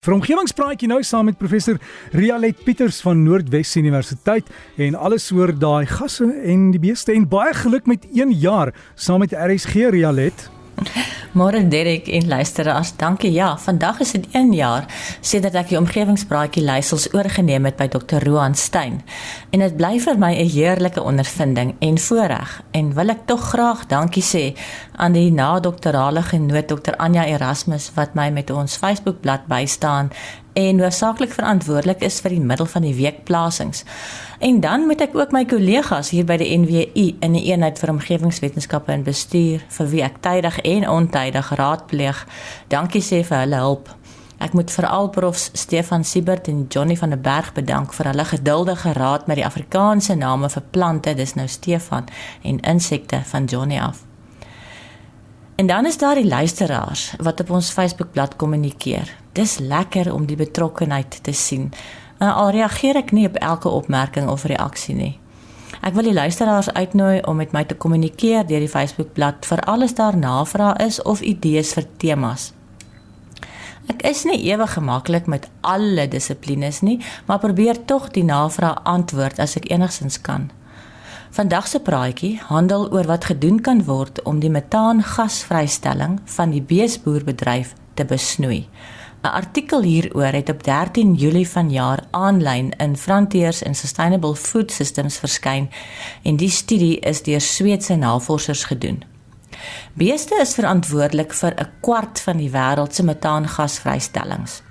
Vir omgewingspraatjie nou saam met professor Rialet Pieters van Noordwes Universiteit en alles oor daai gasse en die beeste en baie geluk met 1 jaar saam met RSG Rialet. Môre Derek en luisteraars, dankie. Ja, vandag is dit 1 jaar sedert ek die omgewingspraatjie leiersels oorgeneem het by Dr. Roan Stein. En dit bly vir my 'n heerlike ondervinding en voorreg en wil ek tog graag dankie sê aan die na-doktorale genoot Dr. Anja Erasmus wat my met ons Facebookblad bystaan en hoofsaaklik verantwoordelik is vir die middel van die week plasings. En dan moet ek ook my kollegas hier by die NWU in die eenheid vir omgewingswetenskappe en bestuur vir wie ek tydig en ontydig raadpleeg. Dankie sê vir hulle hulp. Ek moet veral profs Stefan Siebert en Johnny van der Berg bedank vir hulle geduldige raad met die Afrikaanse name vir plante, dis nou Stefan, en insekte van Johnny af. En dan is daar die luisteraars wat op ons Facebookblad kommunikeer. Dis lekker om die betrokkenheid te sien. Uh, al reageer ek nie op elke opmerking of reaksie nie. Ek wil die luisteraars uitnooi om met my te kommunikeer deur die Facebookblad vir alles daar navrae is of idees vir temas. Ek is nie ewig gemaklik met alle dissiplines nie, maar probeer tog die navrae antwoord as ek enigsins kan. Vandag se praatjie handel oor wat gedoen kan word om die metaangasvrystelling van die beesboerbedryf te besnoei. 'n Artikel hieroor het op 13 Julie vanjaar aanlyn in Frontiers in Sustainable Food Systems verskyn en die studie is deur Sweedse navorsers gedoen. Beeste is verantwoordelik vir 'n kwart van die wêreld se metaangasvrystellings.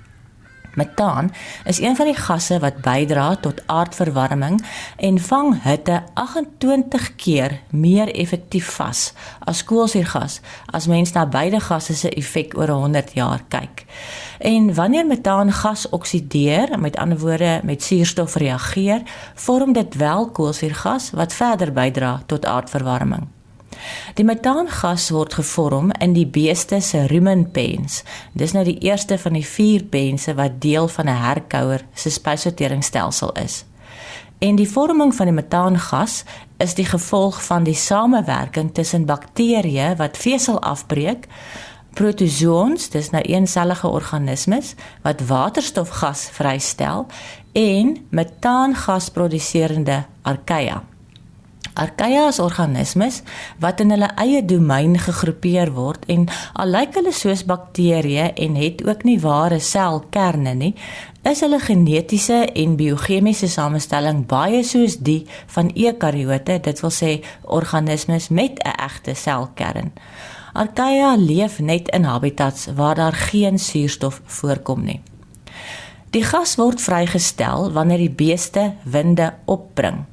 Metaan is een van die gasse wat bydra tot aardverwarming en vang hitte 28 keer meer effektief vas as koolsuurgas as mens na beide gasse se effek oor 100 jaar kyk. En wanneer metaan gas oksideer, met ander woorde met suurstof reageer, vorm dit wel koolsuurgas wat verder bydra tot aardverwarming. Die metaangas word gevorm in die beeste se rumen pens. Dis nou die eerste van die 4 pense wat deel van 'n herkouer se spysverteringsstelsel is. En die vorming van die metaangas is die gevolg van die samewerking tussen bakterieë wat vesel afbreek, protozoons, dis nou eensellige organismes wat waterstofgas vrystel en metaangas produseerende archaea. Archaea is organismes wat in hulle eie domein gegroepeer word en al lyk hulle soos bakterieë en het ook nie ware selkerne nie, is hulle genetiese en biochemiese samestelling baie soos die van eukariote, dit wil sê organismes met 'n egte selkern. Archaea leef net in habitats waar daar geen suurstof voorkom nie. Die gas word vrygestel wanneer die beeste winde opbring.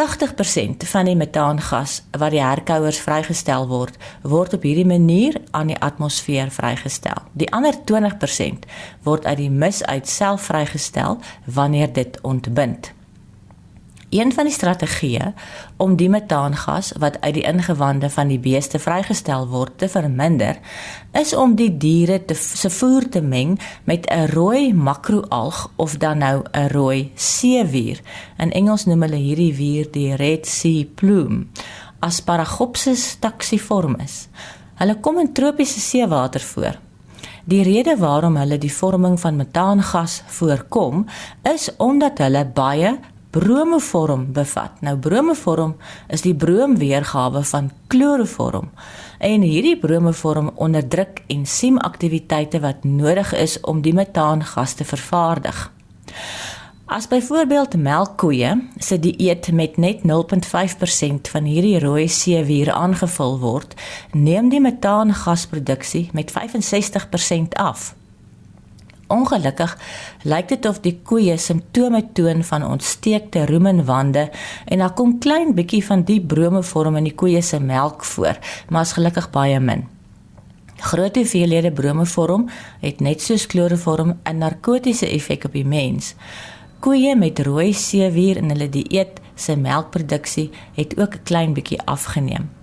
80% van die metaangas wat die herkouers vrygestel word, word op hierdie manier aan die atmosfeer vrygestel. Die ander 20% word uit die mis uit self vrygestel wanneer dit ontbind. Een van die strategieë om die metaangas wat uit die ingewande van die beeste vrygestel word te verminder, is om die diere te se voer te meng met 'n rooi makroalg of dan nou 'n rooi seewier. In Engels noem hulle hierdie wier die red sea plume, Asparagopsis taxiformis. Hulle kom in tropiese seewater voor. Die rede waarom hulle die vorming van metaangas voorkom, is omdat hulle baie bromevorm bevat. Nou bromevorm is die broomweergawe van kloroform. En hierdie bromevorm onderdruk ensiemaktiwiteite wat nodig is om die metaangas te vervaardig. As byvoorbeeld melkkoeie se dieet met net 0.5% van hierdie rooi seewier aangevul word, neem die metaangasproduksie met 65% af. Ongelukkig lyk dit of die koeie simptome toon van ontsteekte rumenwande en daar kom klein bietjie van die bromevorm in die koeie se melk voor, maar is gelukkig baie min. Groot hoeveelhede bromevorm het net soos kloroform 'n narkotiese effek op die mens. Koeie met rooi seewier in hulle dieet se melkproduksie het ook 'n klein bietjie afgeneem.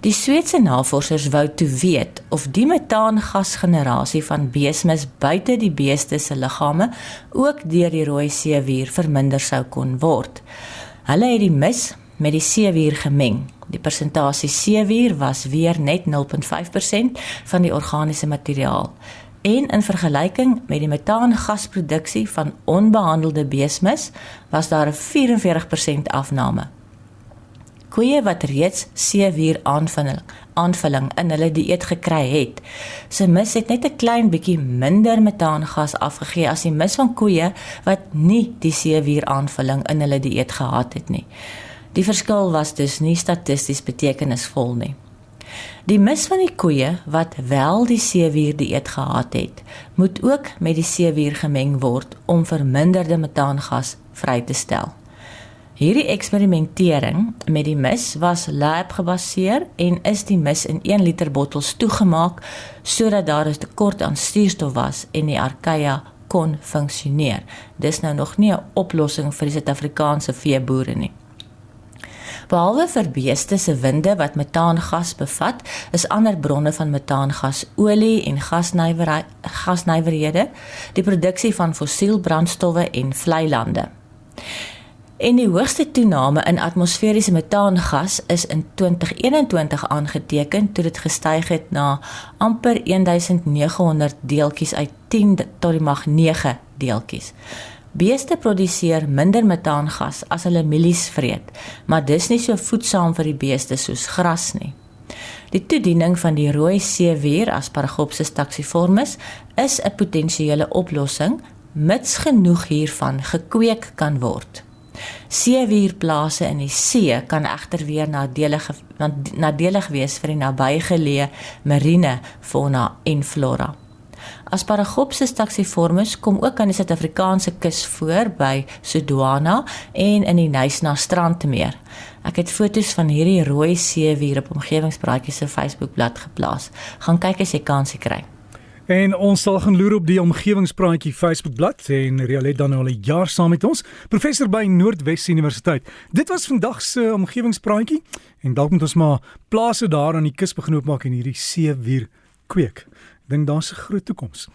Die Sweedse navorsers wou toe weet of die metaangasgenerasie van beesmis buite die beeste se liggame ook deur die rooi seewier verminder sou kon word. Hulle het die mis met die seewier gemeng. Die persentasie seewier was weer net 0.5% van die organiese materiaal. En in vergelyking met die metaangasproduksie van onbehandelde beesmis was daar 'n 44% afname koeie wat reeds seewier aanvulling aanvulling in hulle dieet gekry het. Se mis het net 'n klein bietjie minder metaangas afgegee as die mis van koeie wat nie die seewier aanvulling in hulle dieet gehad het nie. Die verskil was dus nie statisties betekenisvol nie. Die mis van die koeie wat wel die seewier dieet gehad het, moet ook met die seewier gemeng word om verminderde metaangas vry te stel. Hierdie eksperimentering met die mis was lab gebaseer en is die mis in 1 liter bottels toegemaak sodat daar 'n tekort aan suurstof was en die archaea kon funksioneer. Dis nou nog nie 'n oplossing vir die Suid-Afrikaanse veeboere nie. Behalwe vir beeste se winde wat metaangas bevat, is ander bronne van metaangas olie en gasnywerhede, die produksie van fossielbrandstowwe en vlei lande. En die hoogste toename in atmosferiese metaangas is in 2021 aangeteken toe dit gestyg het na amper 1900 deeltjies uit 10 tot die mag 9 deeltjies. Beeste produseer minder metaangas as hulle mielies vreet, maar dis nie so voedsaam vir die beeste soos gras nie. Die toediening van die rooi seewier as Paraghopsis taxiformis is 'n potensiële oplossing mits genoeg hiervan gekweek kan word. Seewierplase in die see kan egter weer nadelig nadelig wees vir die nabygeleë marine fauna en flora. As Paraghopsis taxiformis kom ook aan die Suid-Afrikaanse kus voor by Sodwana en in die Nysna strandmeer. Ek het foto's van hierdie rooi seewier op omgewingspraatjies se Facebookblad geplaas. Gaan kyk as jy kansie kry. En ons sal gaan loer op die omgewingspraatjie Facebookblad en Rialet dan nou al 'n jaar saam met ons, professor by Noordwes Universiteit. Dit was vandag se omgewingspraatjie en dalk moet ons maar plase daar aan die kus begin oopmaak en hierdie seewier kweek. Dink daar's 'n groot toekoms.